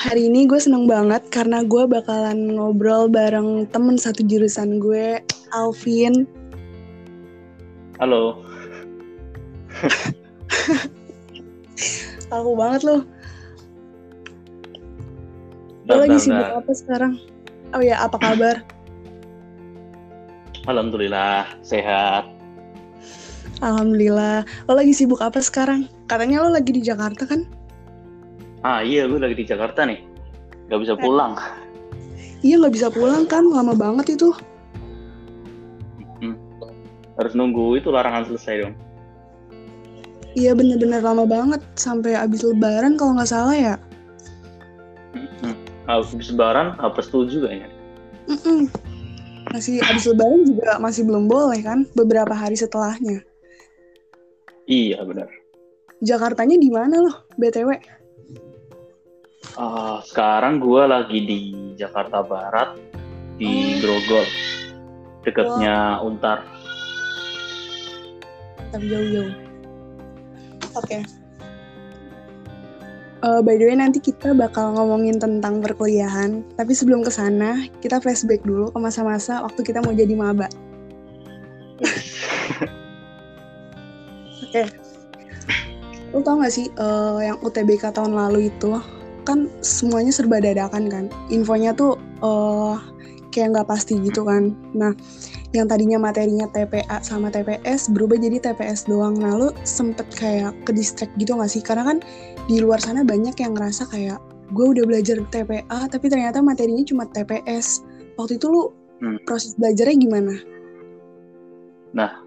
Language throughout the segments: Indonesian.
Hari ini gue seneng banget karena gue bakalan ngobrol bareng temen satu jurusan gue, Alvin. Halo. Aku banget loh. Lo lagi sibuk apa sekarang? Oh ya, apa kabar? Alhamdulillah, sehat. Alhamdulillah. Lo lagi sibuk apa sekarang? Katanya lo lagi di Jakarta kan? Ah iya, gue lagi di Jakarta nih. Gak bisa pulang. Iya nggak bisa pulang kan, lama banget itu. Hmm. Harus nunggu itu larangan selesai dong. Iya bener-bener lama banget, sampai abis lebaran kalau nggak salah ya. Hmm. Habis lebaran, hapus setuju kayaknya. Mm-mm. Masih abis lebaran juga masih belum boleh kan, beberapa hari setelahnya. Iya benar. Jakartanya di mana loh, BTW? Uh, sekarang gue lagi di Jakarta Barat, di Grogol, dekatnya Untar. Tapi jauh-jauh. Oke. Eh, by the way nanti kita bakal ngomongin tentang perkuliahan. Tapi sebelum ke sana, kita flashback dulu ke masa-masa waktu kita mau jadi maba. Oke. Lu tau gak sih eh, yang UTBK tahun lalu itu kan semuanya serba dadakan kan. Infonya tuh eh, kayak nggak pasti gitu kan. Nah, yang tadinya materinya TPA sama TPS berubah jadi TPS doang. Nah, lu sempet kayak ke distract gitu gak sih? Karena kan di luar sana banyak yang ngerasa kayak gue udah belajar TPA tapi ternyata materinya cuma TPS. Waktu itu lu Hmm. proses belajarnya gimana? Nah,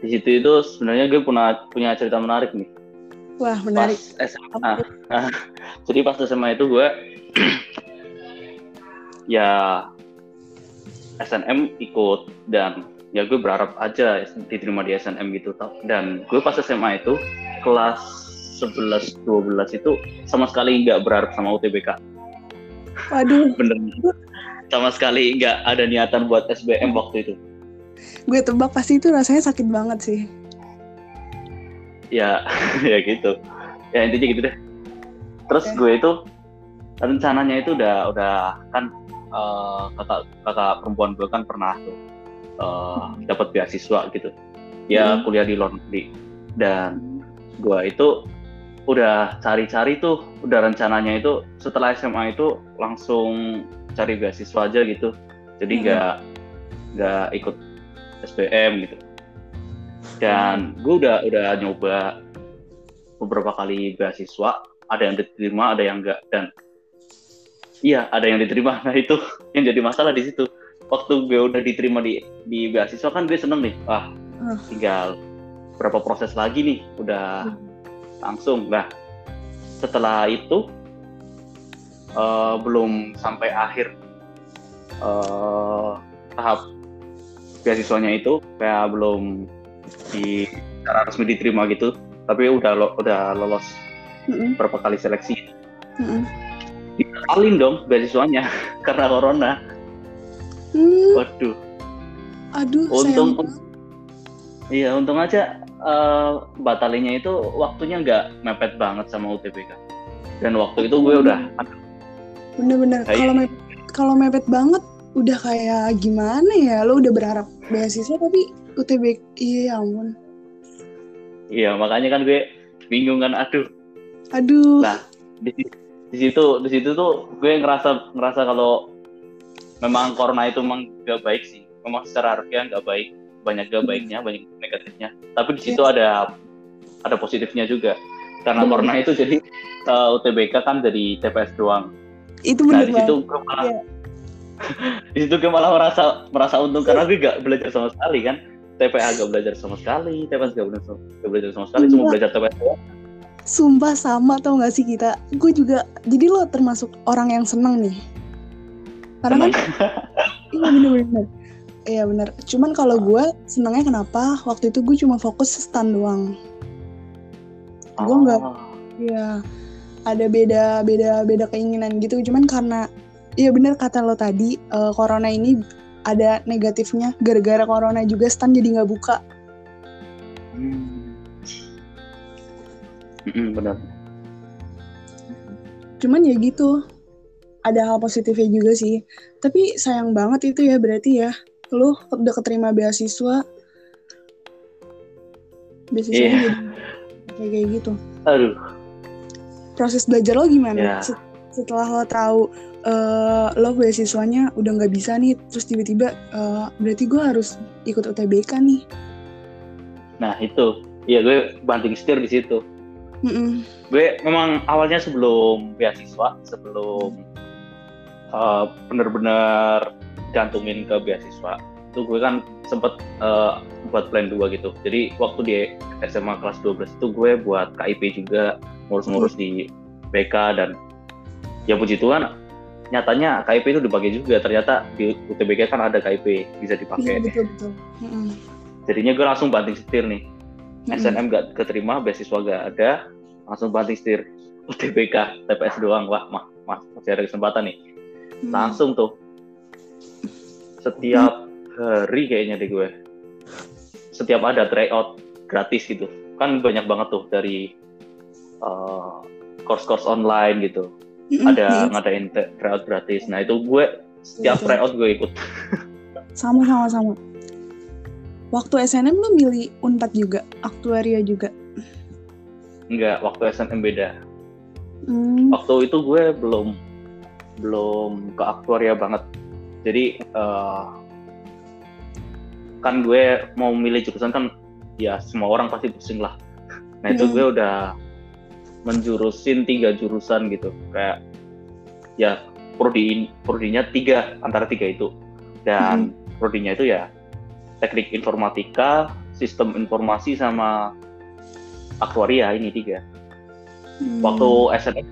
di situ itu sebenarnya gue punya punya cerita menarik nih. Wah, menarik. Pas SMA. Jadi pas SMA itu gue ya SNM ikut dan ya gue berharap aja diterima di SNM gitu. Dan gue pas SMA itu kelas 11 12 itu sama sekali nggak berharap sama UTBK. Waduh, Bener. Sama sekali nggak ada niatan buat SBM waktu itu. gue tebak pasti itu rasanya sakit banget sih. Ya ya gitu. Ya intinya gitu deh. Terus Oke. gue itu rencananya itu udah udah kan eh, kakak kakak perempuan gue kan pernah tuh eh, dapat beasiswa gitu. Ya Hmm. kuliah di negeri. Dan gue itu udah cari-cari tuh udah rencananya itu setelah SMA itu langsung cari beasiswa aja gitu. Jadi Hmm. nggak nggak ikut SBM gitu dan gue udah udah nyoba beberapa kali beasiswa. Ada yang diterima ada yang enggak dan iya ada yang diterima. Nah itu yang jadi masalah di situ. Waktu gue udah diterima di di beasiswa kan gue seneng nih. Wah Ah. tinggal berapa proses lagi nih? Udah langsung. Nah setelah itu eh, belum sampai akhir eh, tahap beasiswanya itu kayak belum di secara resmi diterima gitu tapi udah lo, udah lolos Mm-mm, berapa kali seleksi. Mm-mm. dibatalin dong beasiswanya karena corona. Hmm, waduh. Aduh, Untung- sayang iya untung aja eh, batalinnya itu waktunya nggak mepet banget sama UTBK dan waktu itu gue udah Bener-bener kalau mepet, kalau mepet banget udah kayak gimana ya? Lo udah berharap beasiswa tapi UTB iya ya ampun. iya makanya kan gue bingung kan aduh Aduh. Lah. di, di situ di situ tuh gue ngerasa ngerasa kalau memang corona itu memang gak baik sih memang secara harfiah nggak baik banyak gak baiknya banyak negatifnya tapi di situ ada ada positifnya juga karena Bener. corona itu jadi eh, UTBK kan jadi TPS doang itu nah bener di situ gue malah Iya. di situ gue malah merasa merasa untung karena gue gak belajar sama sekali kan TPA gak belajar sama sekali TPS gak belajar sama, gak belajar sama sekali cuma belajar doang Sumpah sama tau gak sih kita? Gue juga, jadi lo termasuk orang yang seneng nih. Karena kan, iya bener-bener. Iya bener. Cuman kalau gue senengnya kenapa? Waktu itu gue cuma fokus stand doang. Gue nggak Oh. Iya, ada beda beda beda keinginan gitu. Cuman karena iya bener kata lo tadi, eh, corona ini ada negatifnya. Gara-gara corona juga stand jadi nggak buka. Hmm. Mm-mm, benar. cuman ya gitu ada hal positifnya juga sih tapi sayang banget itu ya berarti ya lu udah keterima beasiswa beasiswa Iya. jadi kayak gitu aduh proses belajar lo gimana Ya. Set- setelah lo tahu eh, lo beasiswanya udah nggak bisa nih terus tiba-tiba eh, berarti gue harus ikut UTBK nih. Nah itu. Iya gue banting setir di situ. Mm-mm. gue memang awalnya sebelum beasiswa sebelum uh, bener-bener gantungin ke beasiswa itu gue kan sempet uh, buat plan 2 gitu. Jadi waktu di SMA kelas 12 itu gue buat KIP juga ngurus-ngurus di BK dan ya puji Tuhan nyatanya KIP itu dipakai juga ternyata di UTBK kan ada KIP bisa Iya dipakai betul betul. Mm-mm. jadinya gue langsung banting setir nih Mm-mm. SNM gak keterima, beasiswa gak ada, langsung banting setir UTBK, TPS doang, wah mah, mah masih ada kesempatan nih. Mm. Langsung tuh, setiap hari kayaknya deh gue, setiap ada tryout gratis gitu, kan banyak banget tuh dari uh, course-course online gitu. Ada Iya, ngadain tryout gratis. Nah itu gue setiap Betul. tryout gue ikut. sama sama sama. Waktu SNM lo milih Unpad juga, aktuaria juga. Enggak, waktu SNM beda. Hmm. waktu itu gue belum belum ke aktuaria banget jadi eh, kan gue mau milih jurusan kan ya semua orang pasti pusing lah nah itu Hmm. gue udah menjurusin tiga jurusan gitu. Kayak ya prodi prodinya tiga antara tiga itu. Dan prodinya itu ya teknik informatika sistem informasi sama aktuaria ini tiga. Hmm. waktu SNM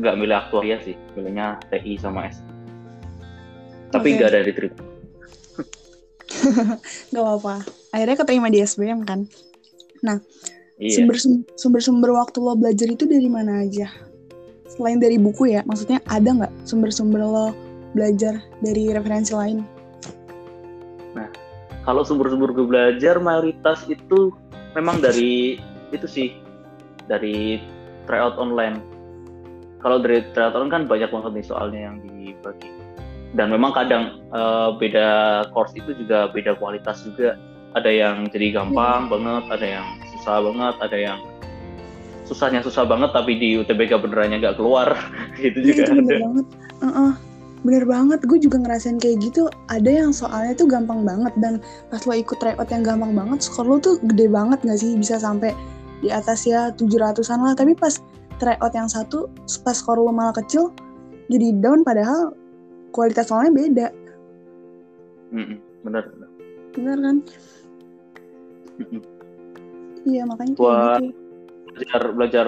nggak milih aktuaria sih milihnya TI sama S tapi nggak ada diterima Gak apa-apa. Akhirnya keterima di SBM kan. Iya. Sumber sumber-sumber waktu lo belajar itu dari mana aja? Selain dari buku ya, maksudnya ada nggak sumber-sumber lo belajar dari referensi lain? kalau sumber-sumber gue belajar mayoritas itu memang dari itu sih dari tryout online. Kalau dari tryout online kan banyak banget nih soalnya yang dibagi. Dan memang kadang eh, beda course itu juga beda kualitas juga. Ada yang jadi gampang banget ada yang susah banget ada yang susahnya susah banget tapi di UTBK benerannya nggak keluar itu Iya, juga itu bener ada banget. Heeh. Bener banget, gue juga ngerasain kayak gitu. Ada yang soalnya tuh gampang banget dan pas lo ikut tryout yang gampang banget, skor lo tuh gede banget gak sih? Bisa sampai di atas ya 700-an lah. Tapi pas tryout yang satu, pas skor lo malah kecil, jadi down padahal kualitas soalnya beda. Mm-mm, bener bener. Bener kan? Mm-mm. Iya, makanya Buat- gitu. belajar belajar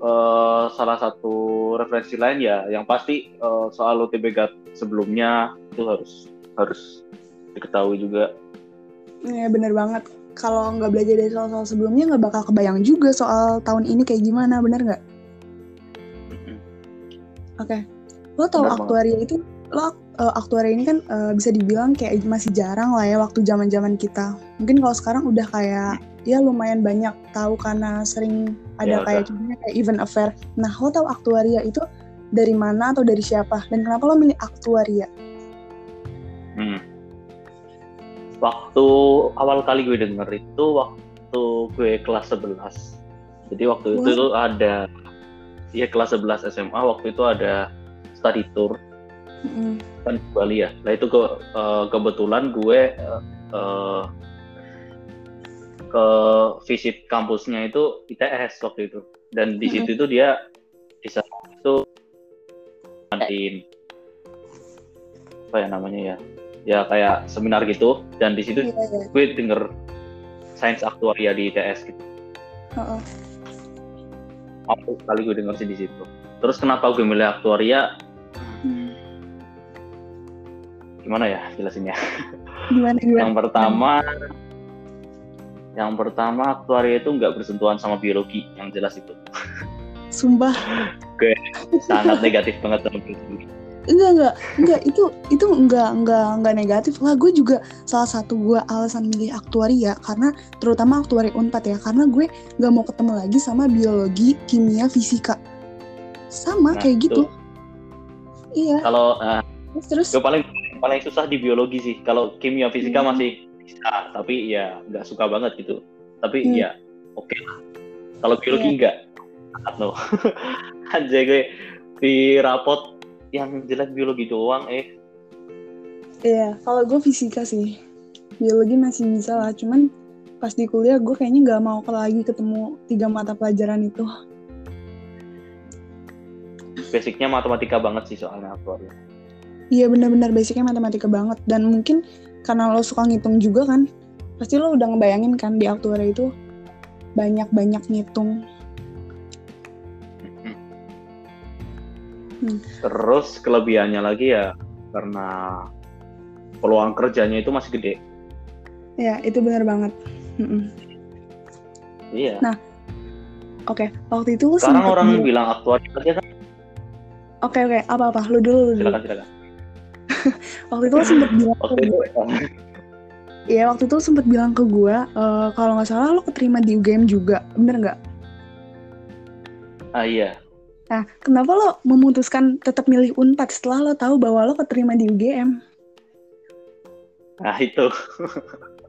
eh, salah satu referensi lain ya yang pasti eh, soal UTBK sebelumnya itu harus harus diketahui juga Iya, bener banget. Kalau nggak belajar dari soal-soal sebelumnya, nggak bakal kebayang juga soal tahun ini kayak gimana, bener nggak? Oke, lo tau Benar banget. aktuaria itu, lo eh, aktuaria ini kan eh, bisa dibilang kayak masih jarang lah ya waktu zaman zaman kita. Mungkin kalau sekarang udah kayak ya lumayan banyak tahu karena sering ada Ya, kayak contohnya kayak event affair. Nah, lo tau aktuaria itu dari mana atau dari siapa? Dan kenapa lo milih aktuaria? Hmm. Waktu awal kali gue denger itu waktu gue kelas 11. Jadi waktu itu Wah. tuh ada ya kelas 11 SMA waktu itu ada study tour Mm-mm. kan di Bali ya. Nah itu ke eh, kebetulan gue eh, ke visit kampusnya itu ITS waktu itu. Dan di situ itu dia di sana itu ngadain apa ya namanya ya? Ya kayak seminar gitu dan di situ Iya, iya. gue denger sains aktuaria di ITS gitu. Heeh. Aku kali gue denger sih di situ. Terus kenapa gue milih aktuaria? Hmm. Gimana ya jelasinnya? Gimana gimana? Yang pertama, yang pertama aktuaria itu nggak bersentuhan sama biologi, yang jelas itu Sumpah. sangat negatif banget sama biologi. Enggak, enggak, enggak, itu itu enggak, enggak, enggak negatif lah. Gue juga salah satu gue alasan milih aktuaria karena terutama aktuaria Unpad ya, karena gue nggak mau ketemu lagi sama biologi, kimia, fisika. sama Nah, kayak gitu. tuh. Iya. Kalau uh, Terus terus. gue paling paling susah di biologi sih. Kalau kimia fisika Hmm. masih bisa, tapi ya nggak suka banget gitu. Tapi Hmm. ya oke lah. Kalau biologi Iya. nggak. No. Anjay gue di rapot yang jelek biologi doang eh Iya, kalau gue fisika sih. Biologi masih bisa lah, cuman pas di kuliah gue kayaknya nggak mau lagi ketemu tiga mata pelajaran itu. basicnya matematika banget sih soalnya aktuaria. Iya benar-benar basicnya matematika banget dan mungkin karena lo suka ngitung juga kan, pasti lo udah ngebayangin kan di aktuaria itu banyak-banyak ngitung. Terus kelebihannya lagi ya karena peluang kerjanya itu masih gede. Ya itu benar banget. Mm-mm. Iya. Nah, Oke, waktu itu Sekarang orang bilang- bilang aktuaria kan. Oke oke, apa-apa, lu dulu, lu dulu. Silakan silakan. Waktu itu lo sempet bilang ke Waktu gue, Iya waktu itu sempet bilang ke gue, eh, kalau nggak salah lo keterima di UGM juga, bener nggak? ah iya. Nah, kenapa lo memutuskan tetap milih Unpad setelah lo tahu bahwa lo keterima di UGM? Nah itu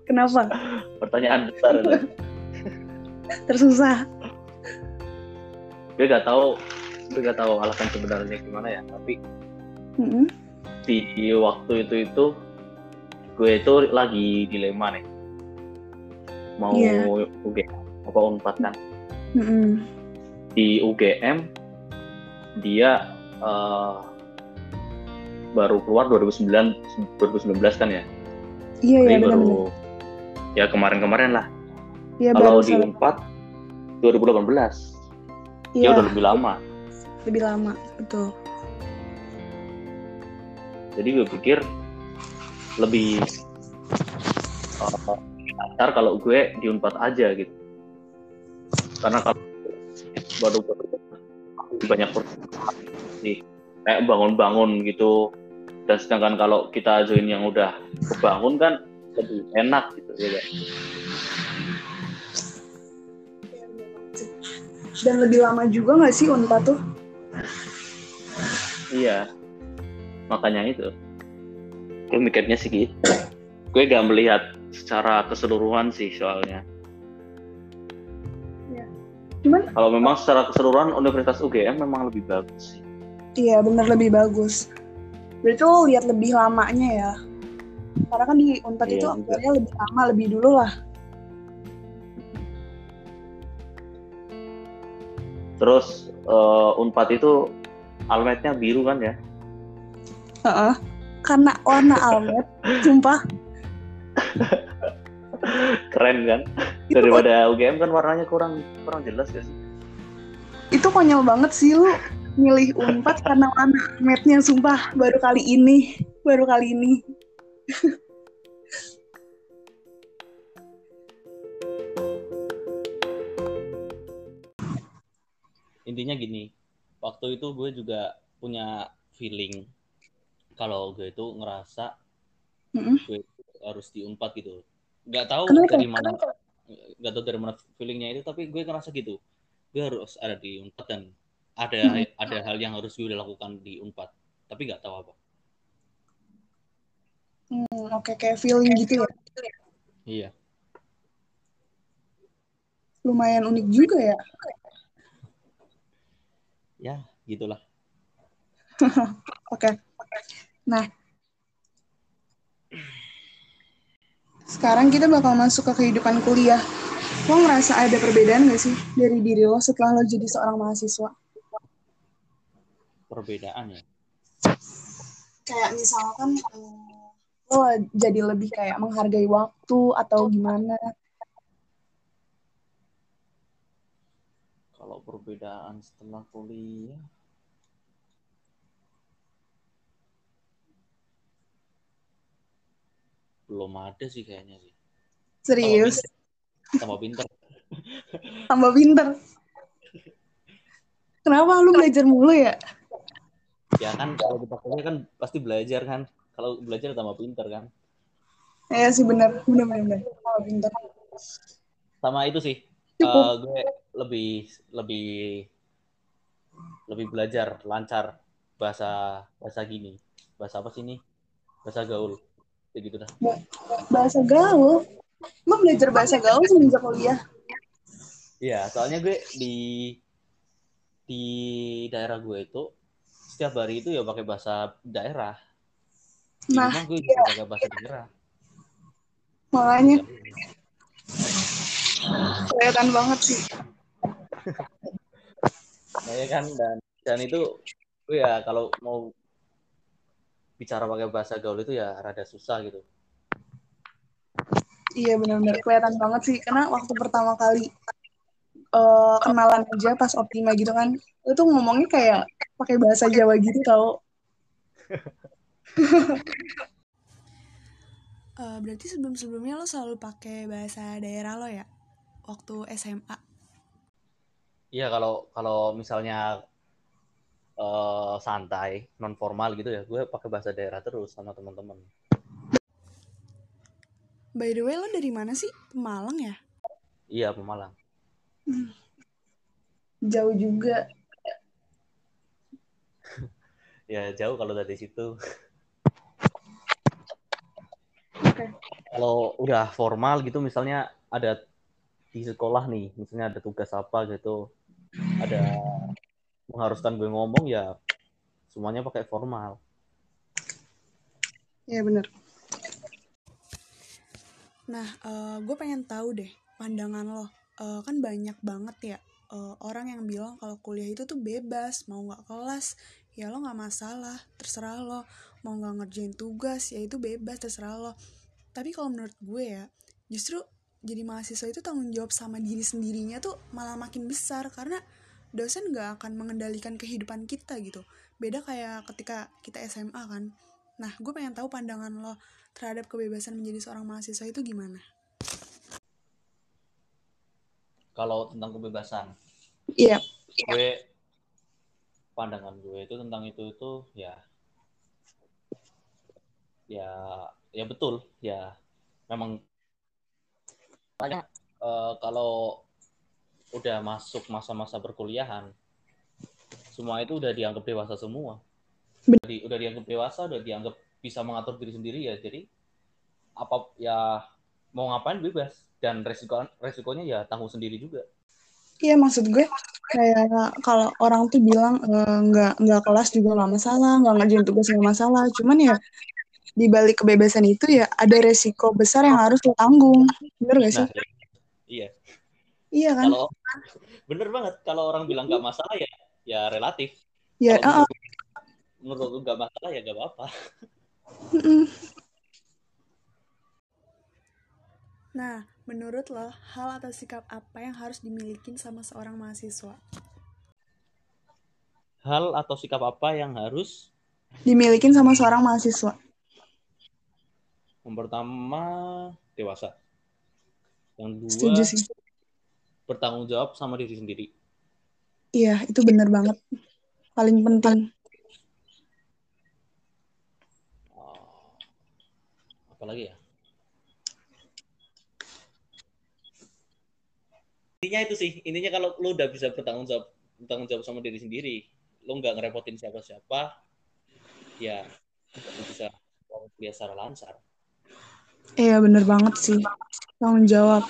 Kenapa? pertanyaan besar. itu. Tersusah. gue gak tahu gue gak tahu alasan sebenarnya gimana ya tapi Mm-mm. Di waktu itu itu gue itu lagi dilema nih mau Iya. UGM apa unpad kan Mm-mm. di UGM dia eh, baru keluar 2009 2019 kan ya Iya iya Jadi baru benar-benar. ya kemarin-kemarin lah Iya kalau di unpad 2018 Iya ya udah lebih lama lebih lama betul. Jadi gue pikir lebih uh, lancar kalau gue di unpad aja gitu karena kalau baru baru banyak sih kayak bangun-bangun gitu dan sedangkan kalau kita join yang udah kebangun kan lebih enak gitu ya kan? Dan lebih lama juga nggak sih Unpad tuh? iya makanya itu gue mikirnya sih gitu gue gak melihat secara keseluruhan sih soalnya Cuman Kalau memang secara keseluruhan Universitas UGM memang lebih bagus sih. iya bener lebih bagus. Berarti lo lihat lebih lamanya ya. Karena kan di Unpad Iya itu aktualnya lebih lama, lebih dulu lah. Terus eh, Unpad itu almetnya biru kan ya? Heeh. Karena warna almet, sumpah. Keren kan? Itu, Daripada UGM kan warnanya kurang kurang jelas gak sih? itu konyol banget sih lu milih Unpad karena warna almetnya sumpah baru kali ini, baru kali ini. intinya gini waktu itu gue juga punya feeling kalau gue itu ngerasa Mm-mm. gue itu harus diunpad gitu nggak tahu Kenapa? dari mana nggak tahu dari mana feelingnya itu tapi gue ngerasa gitu gue harus ada di unpad dan ada Hmm. ada hal yang harus gue lakukan di unpad tapi nggak tahu apa Hmm, Oke, kayak feeling gitu ya. iya Lumayan unik juga ya. ya gitulah Oke. Nah, sekarang kita bakal masuk ke kehidupan kuliah. Lo ngerasa ada perbedaan gak sih dari diri lo setelah lo jadi seorang mahasiswa? perbedaan ya Kayak misalkan eh, lo jadi lebih kayak menghargai waktu atau gimana? kalau perbedaan setelah kuliah belum ada sih kayaknya sih Serius? tambah pinter Tambah pinter. Kenapa lu belajar mulu ya? ya kan kalau kita kuliah kan pasti belajar kan kalau belajar tambah pinter kan Iya sih bener bener. bener. Tambah pinter. sama itu sih Cukup. eh, gue lebih lebih lebih belajar lancar bahasa bahasa gini bahasa apa sih ini bahasa gaul kayak gitu dah Bahasa gaul. Emang belajar bahasa gaul semenjak kuliah? iya soalnya gue di di daerah gue itu setiap hari itu ya pakai bahasa daerah Nah, gue juga pakai bahasa daerah makanya kelihatan banget sih. Nah, ya kan dan dan itu gue ya kalau mau bicara pakai bahasa gaul itu ya rada susah gitu Iya benar-benar kelihatan banget sih karena waktu pertama kali eh, kenalan aja pas Optima gitu kan, itu ngomongnya kayak pakai bahasa Jawa gitu tau. Eh, berarti sebelum-sebelumnya lo selalu pakai bahasa daerah lo ya? Waktu SMA. Iya kalau kalau misalnya eh, santai non formal gitu ya gue pakai bahasa daerah terus sama teman-teman By the way, lo dari mana sih? Pemalang ya? iya Pemalang Jauh juga. ya jauh kalau dari situ Oke. kalau udah formal gitu misalnya ada di sekolah nih misalnya ada tugas apa gitu ada mengharuskan gue ngomong ya semuanya pakai formal Iya bener. Nah, eh, gue pengen tahu deh pandangan lo. Eh, kan banyak banget ya eh, orang yang bilang kalau kuliah itu tuh bebas, mau nggak kelas ya lo nggak masalah, terserah lo. Mau nggak ngerjain tugas ya itu bebas, terserah lo. Tapi kalau menurut gue ya, justru jadi mahasiswa itu tanggung jawab sama diri sendirinya tuh malah makin besar karena dosen nggak akan mengendalikan kehidupan kita gitu. Beda kayak ketika kita SMA kan. Nah, gue pengen tahu pandangan lo terhadap kebebasan menjadi seorang mahasiswa itu gimana? kalau tentang kebebasan Iya. gue pandangan gue itu tentang itu itu ya ya ya betul ya memang banyak eh, kalau udah masuk masa-masa perkuliahan semua itu udah dianggap dewasa semua udah, di- udah dianggap dewasa udah dianggap bisa mengatur diri sendiri ya jadi apa ya mau ngapain bebas dan resiko resikonya ya tanggung sendiri juga Iya maksud gue kayak kalau orang tuh bilang eh, nggak nggak kelas juga nggak masalah, nggak ngerjain tugas nggak masalah. Cuman ya di balik kebebasan itu ya ada resiko besar yang harus lo tanggung. Bener gak sih? nah iya Iya kan? kalau bener banget kalau orang bilang nggak masalah ya ya relatif Ya, kalau uh, menurut, menurut lu nggak masalah ya nggak apa-apa. Nah, menurut lo, hal atau sikap apa yang harus dimiliki sama seorang mahasiswa? hal atau sikap apa yang harus Dimilikin sama seorang mahasiswa. yang pertama dewasa yang dua Setuju sih. Bertanggung jawab sama diri sendiri Iya, itu bener banget. Paling penting. Oh, apalagi ya intinya itu sih intinya kalau lu udah bisa bertanggung jawab bertanggung jawab sama diri sendiri lu nggak ngerepotin siapa-siapa ya bisa secara lancar Iya, bener banget sih. Tanggung jawab.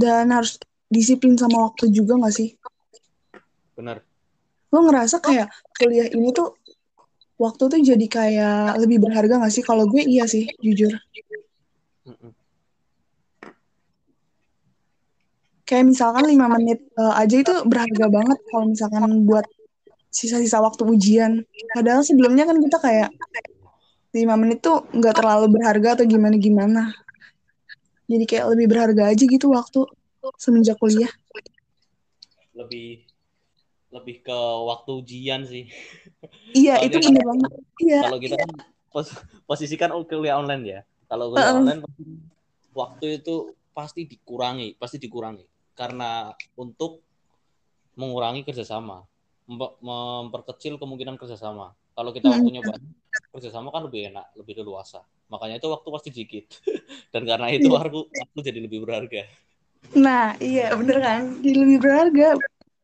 Dan harus disiplin sama waktu juga gak sih? benar Lo ngerasa kayak kuliah ini tuh waktu tuh jadi kayak lebih berharga gak sih? Kalau gue iya sih, jujur. Kayak misalkan 5 menit eh, aja itu berharga banget kalau misalkan buat sisa-sisa waktu ujian. Padahal sebelumnya kan kita kayak 5 menit tuh nggak terlalu berharga atau gimana-gimana. Jadi kayak lebih berharga aja gitu waktu semenjak kuliah. lebih lebih ke waktu ujian sih Iya, itu dia- bener banget. Iya, kalau kita kan pos- posisikan kuliah online ya kalau kuliah Heeh. online waktu itu pasti dikurangi pasti dikurangi karena untuk mengurangi kerjasama mempe- memperkecil kemungkinan kerjasama kalau kita Mm-mm. waktunya banyak kerjasama kan lebih enak lebih leluasa makanya itu waktu pasti dikit dan karena itu Iya. aku aku jadi lebih berharga Nah, iya bener kan? Jadi lebih berharga.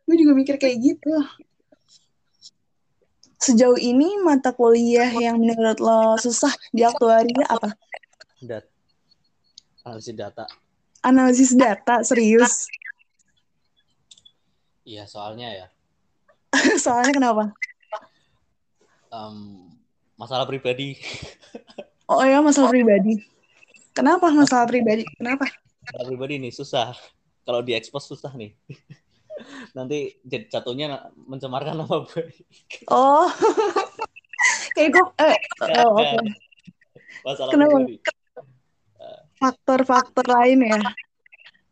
gue juga mikir kayak gitu sejauh ini mata kuliah yang menurut lo susah di aktuaria apa Dat analisis data. analisis data serius Iya, soalnya ya soalnya kenapa em, masalah pribadi. oh ya masalah pribadi kenapa masalah pribadi kenapa Masalah pribadi nih susah. Kalau diekspos susah nih. Nanti jat- jatuhnya mencemarkan nama baik. oh kayak gue eh, oh, oke Masalah Kenapa? pribadi. faktor-faktor lain ya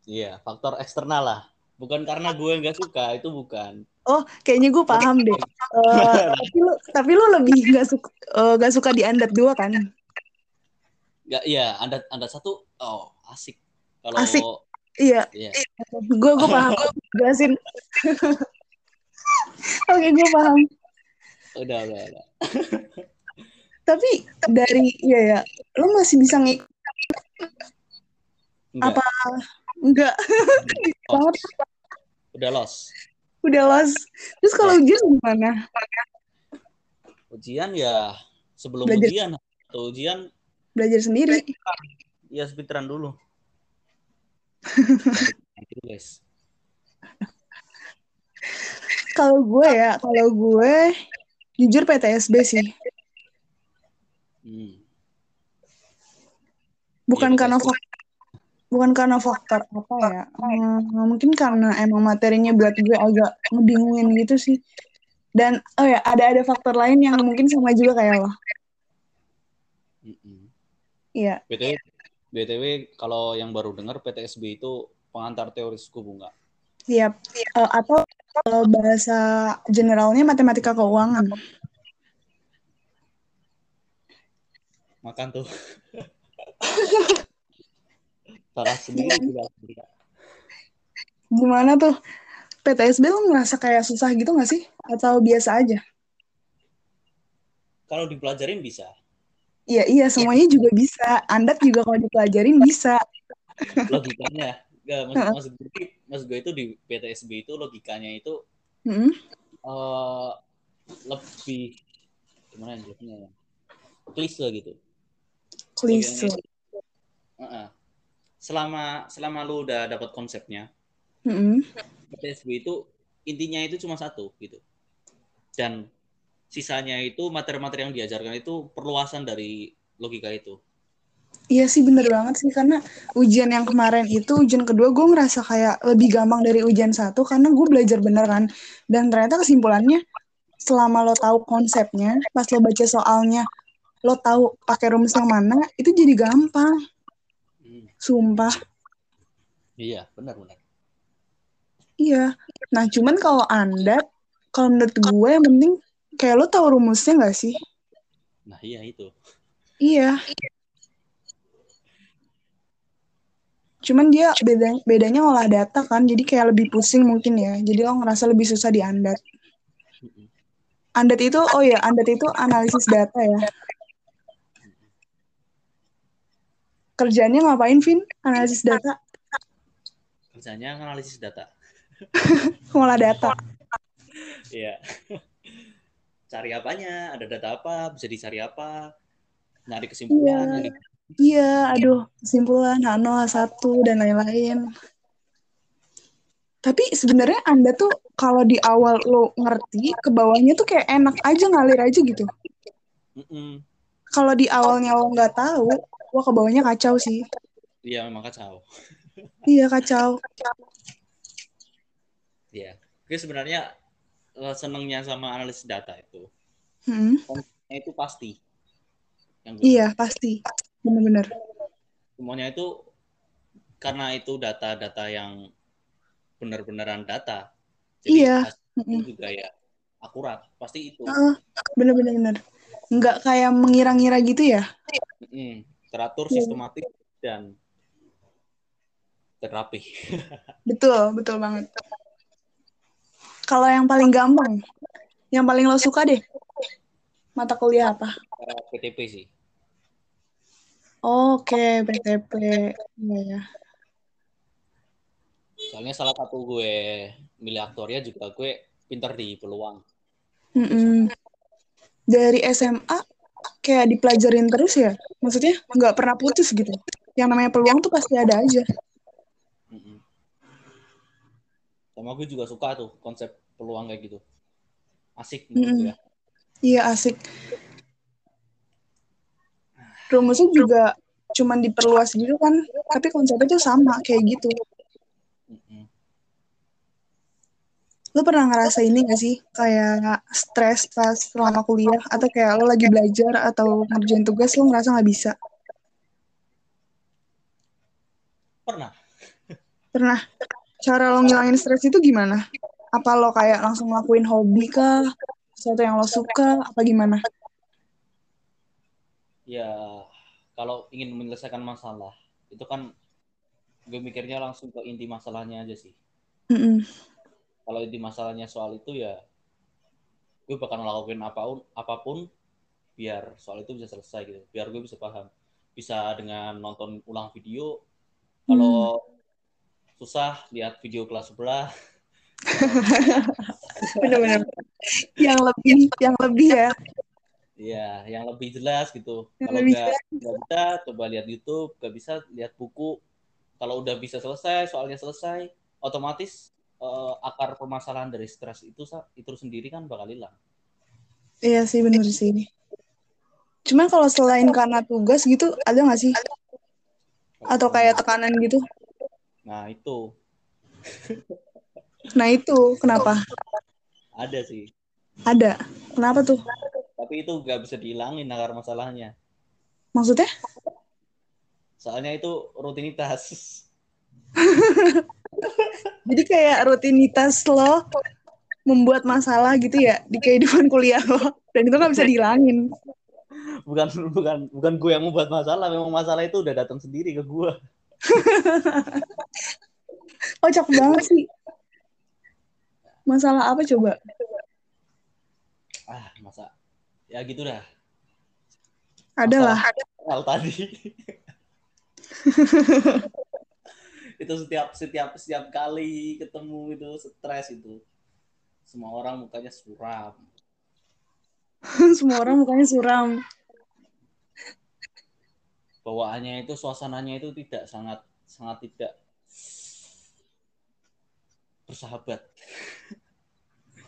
Iya, faktor eksternal lah. Bukan karena gue nggak suka, itu bukan. Oh, kayaknya gue paham deh. Eh, tapi lu, tapi lu lebih nggak suka, eh, nggak suka di Andat dua kan? Nggak, iya, anda anda satu, oh asik. Kalau Asik. Iya, Iya. gue gue paham. Jelasin. Oke, gue paham. udah, udah, udah. Tapi dari iya ya, lu masih bisa ngik apa? Enggak, Oh, udah lost. Udah los. Terus kalau ujian gimana? Ujian ya sebelum Belajar. ujian atau ujian Belajar sendiri. ya speedrun dulu. Guys. Kalau gue ya, kalau gue jujur PTSB sih. Hmm. Bukan Iya, karena faktor bukan karena faktor apa ya Hmm, mungkin karena emang materinya buat gue agak ngebingungin gitu sih dan oh ya ada ada faktor lain yang mungkin sama juga kayak lo. Iya BTW, BTW kalau yang baru dengar PTSB itu pengantar teori suku bunga. siap Eh, atau kalau bahasa generalnya matematika keuangan Makan tuh. Salah sendiri juga. gimana tuh PTSB lo ngerasa kayak susah gitu gak sih atau biasa aja Kalau dipelajarin bisa. Iya iya semuanya juga bisa Andat juga kalau dipelajarin bisa Logikanya. Nggak, maksud, maksud gue, maksud gue itu di PTSB itu logikanya itu Mm-mm. eh lebih gimana jawabnya ya? Klise gitu. klise Heeh. Selama selama lu udah dapat konsepnya, Mm-mm. PTSB itu intinya itu cuma satu gitu. Dan sisanya itu materi-materi yang diajarkan itu perluasan dari logika itu. Iya sih bener banget sih karena ujian yang kemarin itu ujian kedua gue ngerasa kayak lebih gampang dari ujian satu karena gue belajar beneran dan ternyata kesimpulannya selama lo tahu konsepnya pas lo baca soalnya lo tahu pakai rumus yang mana itu jadi gampang Hmm, sumpah Iya, benar-benar. iya nah cuman kalau anda kalau menurut gue yang penting kayak lo tahu rumusnya nggak sih Nah, iya itu. iya cuman dia beda bedanya olah data kan jadi kayak lebih pusing mungkin ya jadi lo ngerasa lebih susah di Andat. Andat itu oh ya Andat itu analisis data ya kerjanya ngapain Vin analisis data Kerjanya analisis data. ngolah data Iya. Cari apanya, ada data apa, bisa dicari apa, nyari kesimpulan, Iya. nyari iya aduh kesimpulan H0 H1 dan lain-lain tapi sebenarnya Anda tuh kalau di awal lo ngerti ke bawahnya tuh kayak enak aja ngalir aja gitu Mm-mm. kalau di awalnya lo nggak tahu wah ke bawahnya kacau sih Iya, memang kacau. iya kacau Iya. Oke, sebenarnya eh, senengnya sama analisis data itu, Hmm, itu pasti. Yang gue iya pasti bener-bener semuanya itu karena itu data-data yang benar-benaran data. Iya. hasilnya Mm-mm. juga ya akurat, pasti itu. Bener-bener bener nggak kayak mengira-ngira gitu ya Mm-mm. Teratur, Iya. sistematis dan terapi. betul betul banget kalau yang paling gampang yang paling lo suka deh mata kuliah apa PTP sih. Oke, PTP. Iya, ya. Soalnya salah satu gue milih aktoria juga gue pinter di peluang. Mm-mm. Dari SMA kayak dipelajarin terus ya? Maksudnya nggak pernah putus gitu? Yang namanya peluang tuh pasti ada aja. Mm-mm. Sama gue juga suka tuh konsep peluang kayak gitu. Asik menurut Mm-mm. gue. Iya asik. Rumusnya juga cuman diperluas gitu kan, tapi konsepnya tuh sama kayak gitu. Lo pernah ngerasa ini gak sih? Kayak stres pas selama kuliah? Atau kayak lo lagi belajar atau ngerjain tugas lo ngerasa gak bisa? Pernah. Pernah. Cara lo ngilangin stres itu gimana? Apa lo kayak langsung ngelakuin hobi kah? Sesuatu yang lo suka? Apa gimana? Ya kalau ingin menyelesaikan masalah itu kan gue mikirnya langsung ke inti masalahnya aja sih. Mm-mm. Kalau inti masalahnya soal itu ya gue bakal ngelakuin apa pun apa pun biar soal itu bisa selesai gitu. Biar gue bisa paham. Bisa dengan nonton ulang video. Kalau susah lihat video kelas sebelah. Bener-bener. yang lebih, yang lebih ya. Iya, yang lebih jelas gitu. Yang Kalau nggak nggak bisa, coba lihat YouTube. Nggak bisa, lihat buku. Kalau udah bisa selesai, soalnya selesai, otomatis eh, akar permasalahan dari stres itu itu sendiri kan bakal hilang. Iya sih, bener sih. Cuman kalau selain karena tugas gitu, ada nggak sih? Atau kayak tekanan gitu? Nah itu Nah itu, kenapa? ada sih. Ada. Kenapa tuh? Tapi itu nggak bisa dihilangin akar masalahnya. Maksudnya? Soalnya itu rutinitas. Jadi kayak rutinitas lo membuat masalah gitu ya di kehidupan kuliah lo. Dan itu nggak bisa dihilangin. Bukan bukan bukan gue yang membuat masalah, memang masalah itu udah datang sendiri ke gue. Kocak banget sih. Masalah apa coba? Ah, masa ya gitu dah. Ada lah. hal tadi. itu setiap setiap setiap kali ketemu itu stres itu. Semua orang mukanya suram. Semua orang mukanya suram. Bawaannya itu suasananya itu tidak sangat sangat tidak bersahabat.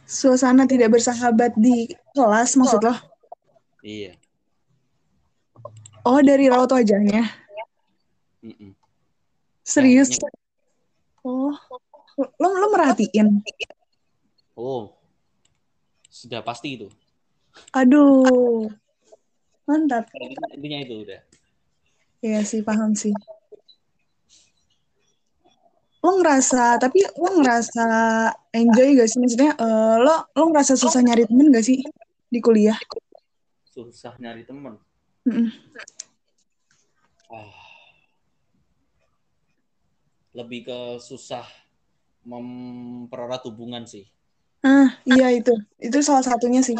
Suasana tidak bersahabat di kelas maksud lo? Iya. Oh, dari raut wajahnya. Mm-mm. Serius? Ya, Oh, lo lo merhatiin? Oh. Sudah pasti itu. Aduh, mantap. Intinya itu udah. Iya sih, paham sih. Lo ngerasa, tapi lo ngerasa enjoy gak sih? Maksudnya, eh, lo lo ngerasa susah nyari temen gak sih di kuliah? Susah nyari temen. Mm-mm. Ah. Lebih ke susah mempererat hubungan sih. Ah, iya itu. Itu salah satunya sih.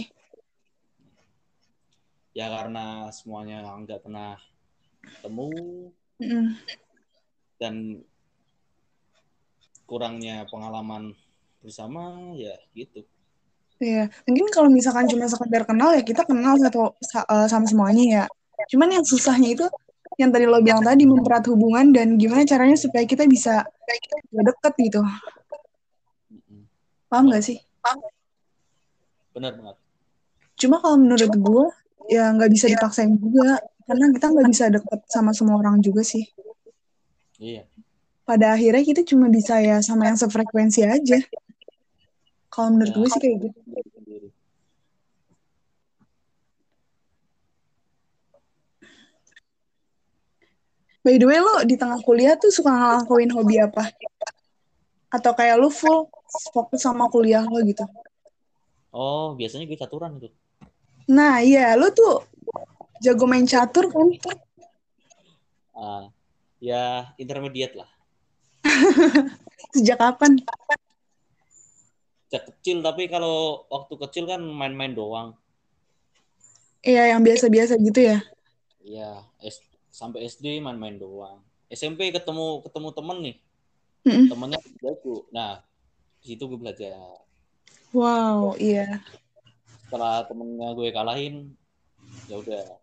Ya karena semuanya nggak pernah ketemu Mm-mm. dan kurangnya pengalaman bersama ya gitu. Iya, mungkin kalau misalkan cuma sekedar kenal ya kita kenal satu sa- eh, sama semuanya ya. Cuman yang susahnya itu yang tadi lo bilang tadi mempererat hubungan dan gimana caranya supaya kita bisa deket gitu. Paham gak sih? Benar banget. Cuma kalau menurut gue ya nggak bisa dipaksain juga karena kita nggak bisa deket sama semua orang juga sih. Iya. Pada akhirnya kita cuma bisa ya sama yang sefrekuensi aja. Kalau menurut Ya. gue sih kayak gitu. By the way, lo di tengah kuliah tuh suka ngelakuin hobi apa? Atau kayak lo full fokus sama kuliah lo gitu? Oh, biasanya gue caturan itu. Nah, iya, lo tuh jago main catur kan? Ah, ya intermediate lah. Sejak kapan? Sejak kecil, tapi kalau waktu kecil kan main-main doang. Iya, yang biasa-biasa gitu ya. Ya, S- sampai SD main-main doang. SMP ketemu ketemu temen nih. Mm-mm. temennya jago nah di situ gue belajar Wow, iya. setelah temennya gue kalahin ya udah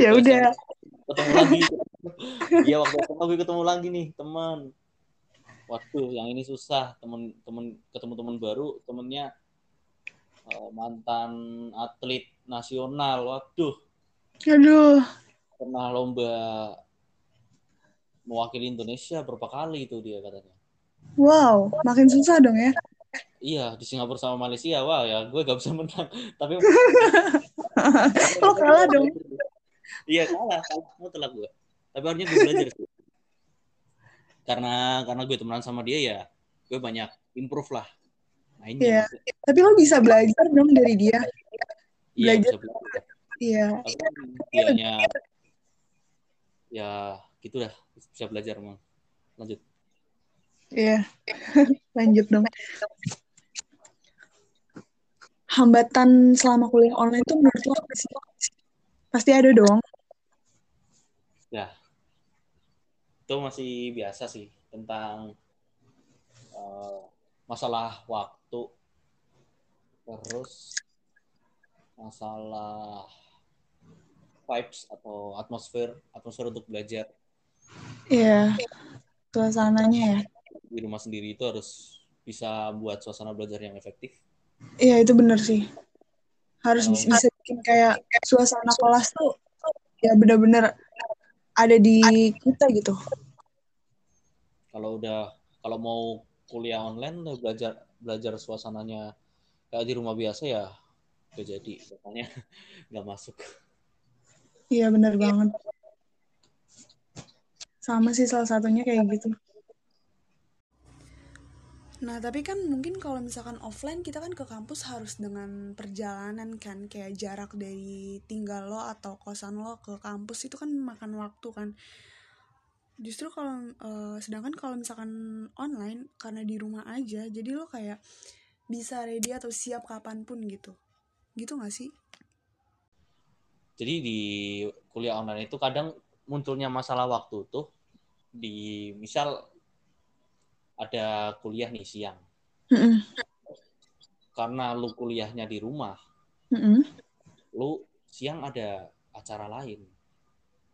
Ya udah. Ketemu lagi. Iya waktu SMA gue ketemu lagi nih teman. Waduh yang ini susah. Temen temen ketemu teman baru temennya eh, mantan atlet nasional. Waduh. Aduh, pernah lomba mewakili Indonesia berapa kali itu dia katanya. Wow, makin susah dong ya. iya di Singapura sama Malaysia wah ya gue gak bisa menang. Tapi Lo kalah dong. iya kalah kalah mutlak gue tapi harusnya gue belajar sih karena karena gue temenan sama dia ya gue banyak improve lah Iya. mainnya Tapi lo bisa belajar dong dari dia. iya belajar. bisa belajar Iya. dianya ya gitu dah bisa belajar emang lanjut Iya. Lanjut dong. Hambatan selama kuliah online tuh menurut lo apa sih? Pasti ada dong. ya itu masih biasa sih tentang eh, masalah waktu terus masalah vibes atau atmosfer atmosfer untuk belajar Iya. Suasananya ya. di rumah sendiri itu harus bisa buat suasana belajar yang efektif Iya, itu bener sih. Harus bis- bisa bikin kayak suasana kelas tuh ya bener-bener ada di kita gitu. kalau udah kalau mau kuliah online udah belajar belajar suasananya kayak di rumah biasa ya gak jadi makanya nggak masuk Iya, bener banget. Sama sih salah satunya kayak gitu. Nah, tapi kan mungkin kalau misalkan offline kita kan ke kampus harus dengan perjalanan kan kayak jarak dari tinggal lo atau kosan lo ke kampus itu kan makan waktu kan. Justru kalau eh, sedangkan kalau misalkan online karena di rumah aja jadi lo kayak bisa ready atau siap kapan pun gitu. Gitu gak sih? jadi di kuliah online itu kadang munculnya masalah waktu tuh di misal ada kuliah nih siang Mm-mm. karena lu kuliahnya di rumah Mm-mm. lu siang ada acara lain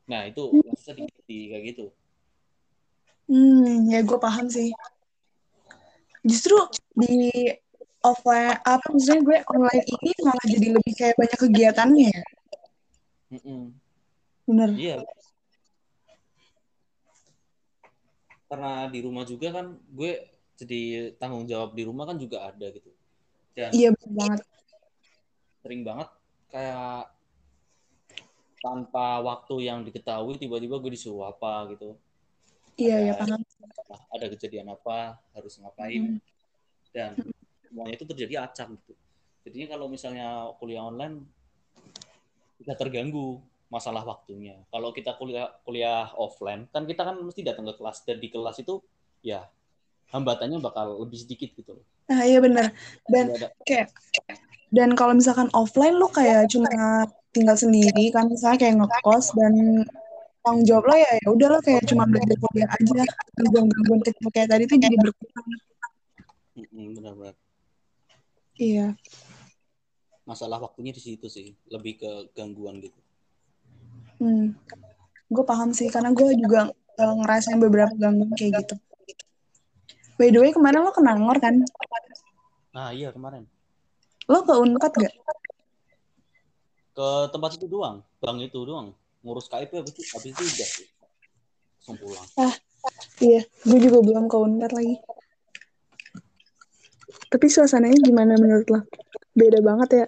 nah itu yang susah di, kayak gitu Hmm, ya gue paham sih. Justru di offline, apa maksudnya gue online ini malah jadi lebih kayak banyak kegiatannya ya. Mm-mm. Bener. Iya. Karena di rumah juga kan gue jadi tanggung jawab di rumah kan juga ada gitu. Dan Iya bener banget. sering banget kayak tanpa waktu yang diketahui tiba-tiba gue disuruh apa gitu. Iya ya paham. Ada kejadian apa, harus ngapain. Hmm. Dan semuanya itu terjadi acak gitu. Jadinya kalau misalnya kuliah online bisa terganggu masalah waktunya. Kalau kita kuliah kuliah offline kan kita kan mesti datang ke kelas dan di kelas itu ya hambatannya bakal lebih sedikit gitu loh. Nah iya bener. Dan kayak dan kalau misalkan offline lo kayak cuma tinggal sendiri kan misalnya kayak ngekos dan tanggung jawab lo ya ya udah lo kayak cuma belajar kuliah aja gangguan-gangguan kecil kayak tadi tuh jadi berkurang. Benar-benar. Iya. Masalah waktunya di situ sih, lebih ke gangguan gitu. Hmm. Gue paham sih, karena gue juga eh, ngerasain beberapa gangguan kayak gitu. By the way, kemarin lo ke Nangor kan? Nah iya kemarin Lo ke Unpad gak? ke tempat itu doang, bang itu doang, ngurus KIP habis itu habis itu udah langsung pulang. Iya, gue juga belum ke Unpad lagi. Tapi suasananya gimana menurut lo? Beda banget ya?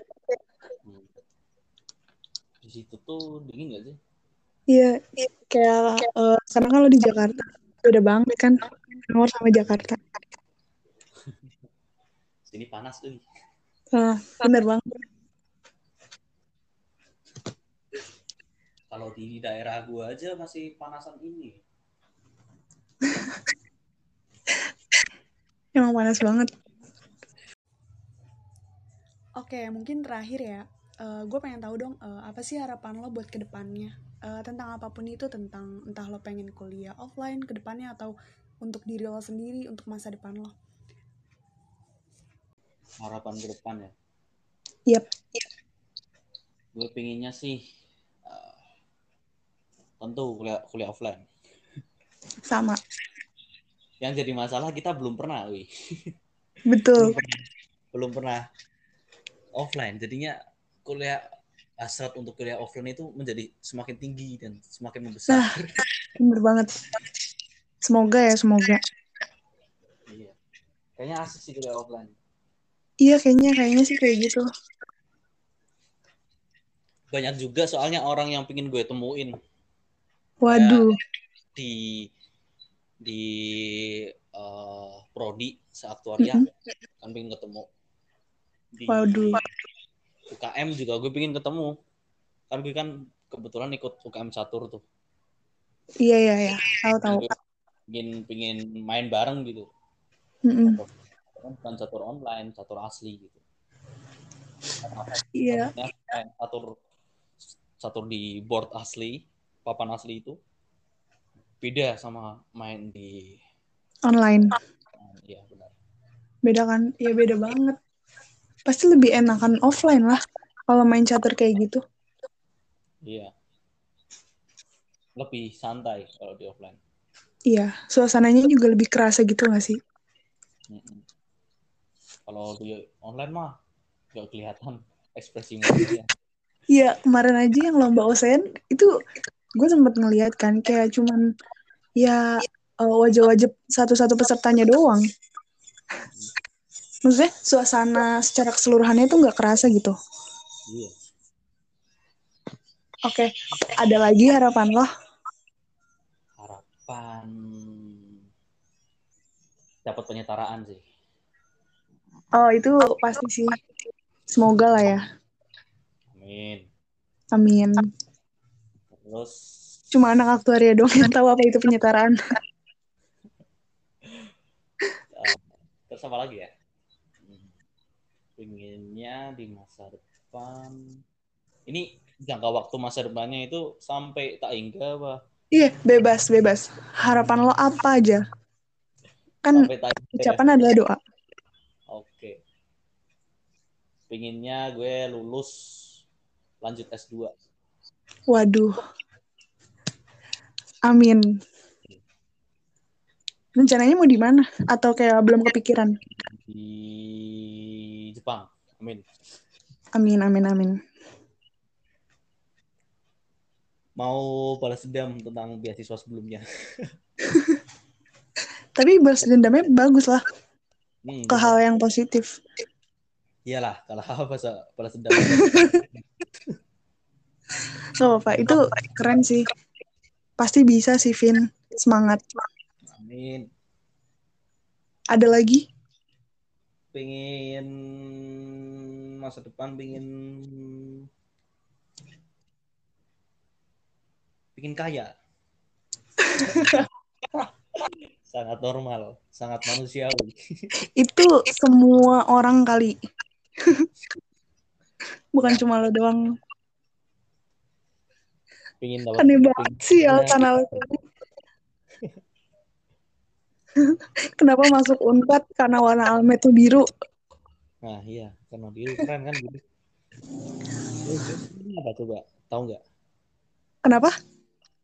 Di situ tuh dingin gak sih? Iya, kayak eh, karena kalau di Jakarta beda banget kan Nangor sama Jakarta. Sini panas tuh. Nah, bener banget. Kalau di daerah gua aja masih panasan ini. Emang panas banget. Oke, mungkin terakhir ya. Gue pengen tahu dong, eh, apa sih harapan lo buat ke depannya? Eh, tentang apa pun itu, tentang entah lo pengen kuliah offline ke depannya atau untuk diri lo sendiri untuk masa depan lo. Harapan ke depan ya? Yap. gue pinginnya sih uh, tentu kuliah kuliah offline. Sama. Yang jadi masalah kita belum pernah wih. Betul. Belum pernah, belum pernah offline. Jadinya kuliah hasrat untuk kuliah offline itu menjadi semakin tinggi dan semakin membesar. Nah. bener banget. Semoga ya semoga. Iya. Kayaknya asik sih kuliah offline. Iya kayaknya kayaknya sih kayak gitu. Banyak juga soalnya orang yang pingin gue temuin. Waduh. Di di eh, prodi seaktuaria Mhm. kan pengen ketemu. Di Waduh. UKM juga gue pengen ketemu. Kan gue kan kebetulan ikut UKM catur tuh. Iya iya iya. Tahu tahu. Gue pengen pengen main bareng gitu. Mm-mm. kan bukan catur online catur asli gitu. Iya. Main catur catur di board asli papan asli itu. Beda sama main di online. Ya benar. Beda kan? Iya beda banget pasti lebih enakan offline lah kalau main catur kayak gitu. Iya. Lebih santai kalau di offline. Iya suasananya juga lebih kerasa gitu gak sih? Mm-mm. kalau di online mah nggak kelihatan ekspresi mukanya iya kemarin aja yang lomba OSN itu gue sempet ngeliat kan kayak cuman ya eh, wajah-wajah satu-satu pesertanya doang maksudnya suasana secara keseluruhannya tuh nggak kerasa gitu? Iya. Oke ada lagi harapan lo? Harapan dapat penyetaraan sih. Oh itu pasti sih. Semoga lah ya. Amin. Amin. Terus? Cuma anak aktuaria dong yang tahu apa itu penyetaraan. Terus apa lagi ya. Pinginnya di masa depan. Ini jangka waktu masa depannya itu sampai tak hingga apa? Iya bebas bebas. Harapan lo apa aja? Kan hingga ya? ucapan adalah doa. Oke. Pinginnya gue lulus lanjut S2 waduh. Amin. Rencananya mau di mana? Atau kayak belum kepikiran di Jepang amin amin amin amin mau balas dendam tentang beasiswa sebelumnya tapi balas dendamnya bagus lah Hmm, ke hal yang positif iyalah kalau apa bahasa balas dendam Gak apa-apa, itu keren sih. Pasti bisa sih, Vin. Semangat. amin Ada lagi? Pengen masa depan pengen pengen kaya sangat normal sangat manusiawi Itu semua orang kali. Bukan cuma lo doang. pengen dapat Aneh banget sih alasan-alasan. Kenapa masuk Unpad karena warna almet tuh biru? nah iya karena biru keren kan biru Eh, ini apa coba tahu nggak Kenapa?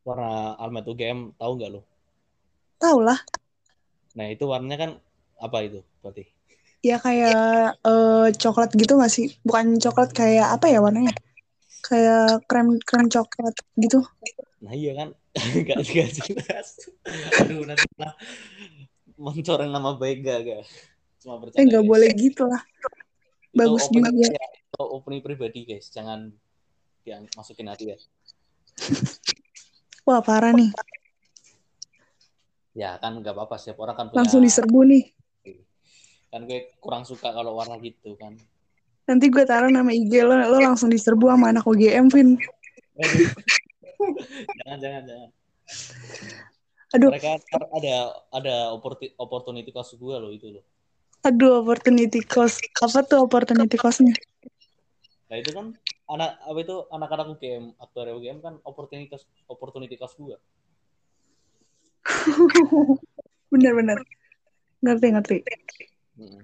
warna almet UGM tahu nggak lo Tahu lah. nah itu warnanya kan apa itu berarti Ya kayak eh, coklat gitu gak sih? Bukan coklat kayak apa ya warnanya? Kayak krem krem coklat gitu. Nah iya kan, nggak nggak jelas. Aduh nanti lah mencoreng nama baik gak gak? Cuma bercanda. Eh nggak guys. boleh gitu lah. Itu bagus opini- juga. ya, itu opini pribadi guys, jangan yang masukin hati ya. Wah parah nih. Ya kan nggak apa-apa setiap orang kan punya. Langsung diserbu nih. Kan gue kurang suka kalau warna gitu kan. Nanti gue taruh nama IG lo, lo langsung diserbu sama anak UGM, Vin. Jangan jangan jangan. Aduh, Mereka ada ada opportunity cost gue loh itu loh. aduh opportunity cost. Apa tuh opportunity cost-nya? Nah itu kan anak apa itu anak-anak UGM aktuaria UGM kan opportunity cost opportunity cost gue. bener-bener ngerti ngerti Mm.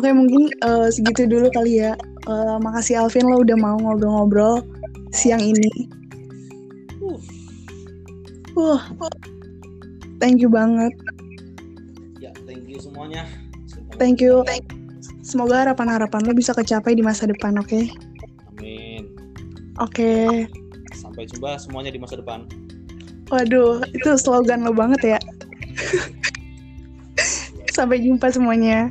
Oke mungkin eh, segitu dulu kali ya. Eh, makasih Alvin lo udah mau ngobrol-ngobrol siang ini. Uh, thank you banget. Ya, thank you semuanya. thank you. Semoga harapan-harapan lo bisa kecapai di masa depan oke? Amin. oke. Sampai jumpa semuanya di masa depan. waduh itu slogan lo banget ya. Sampai jumpa semuanya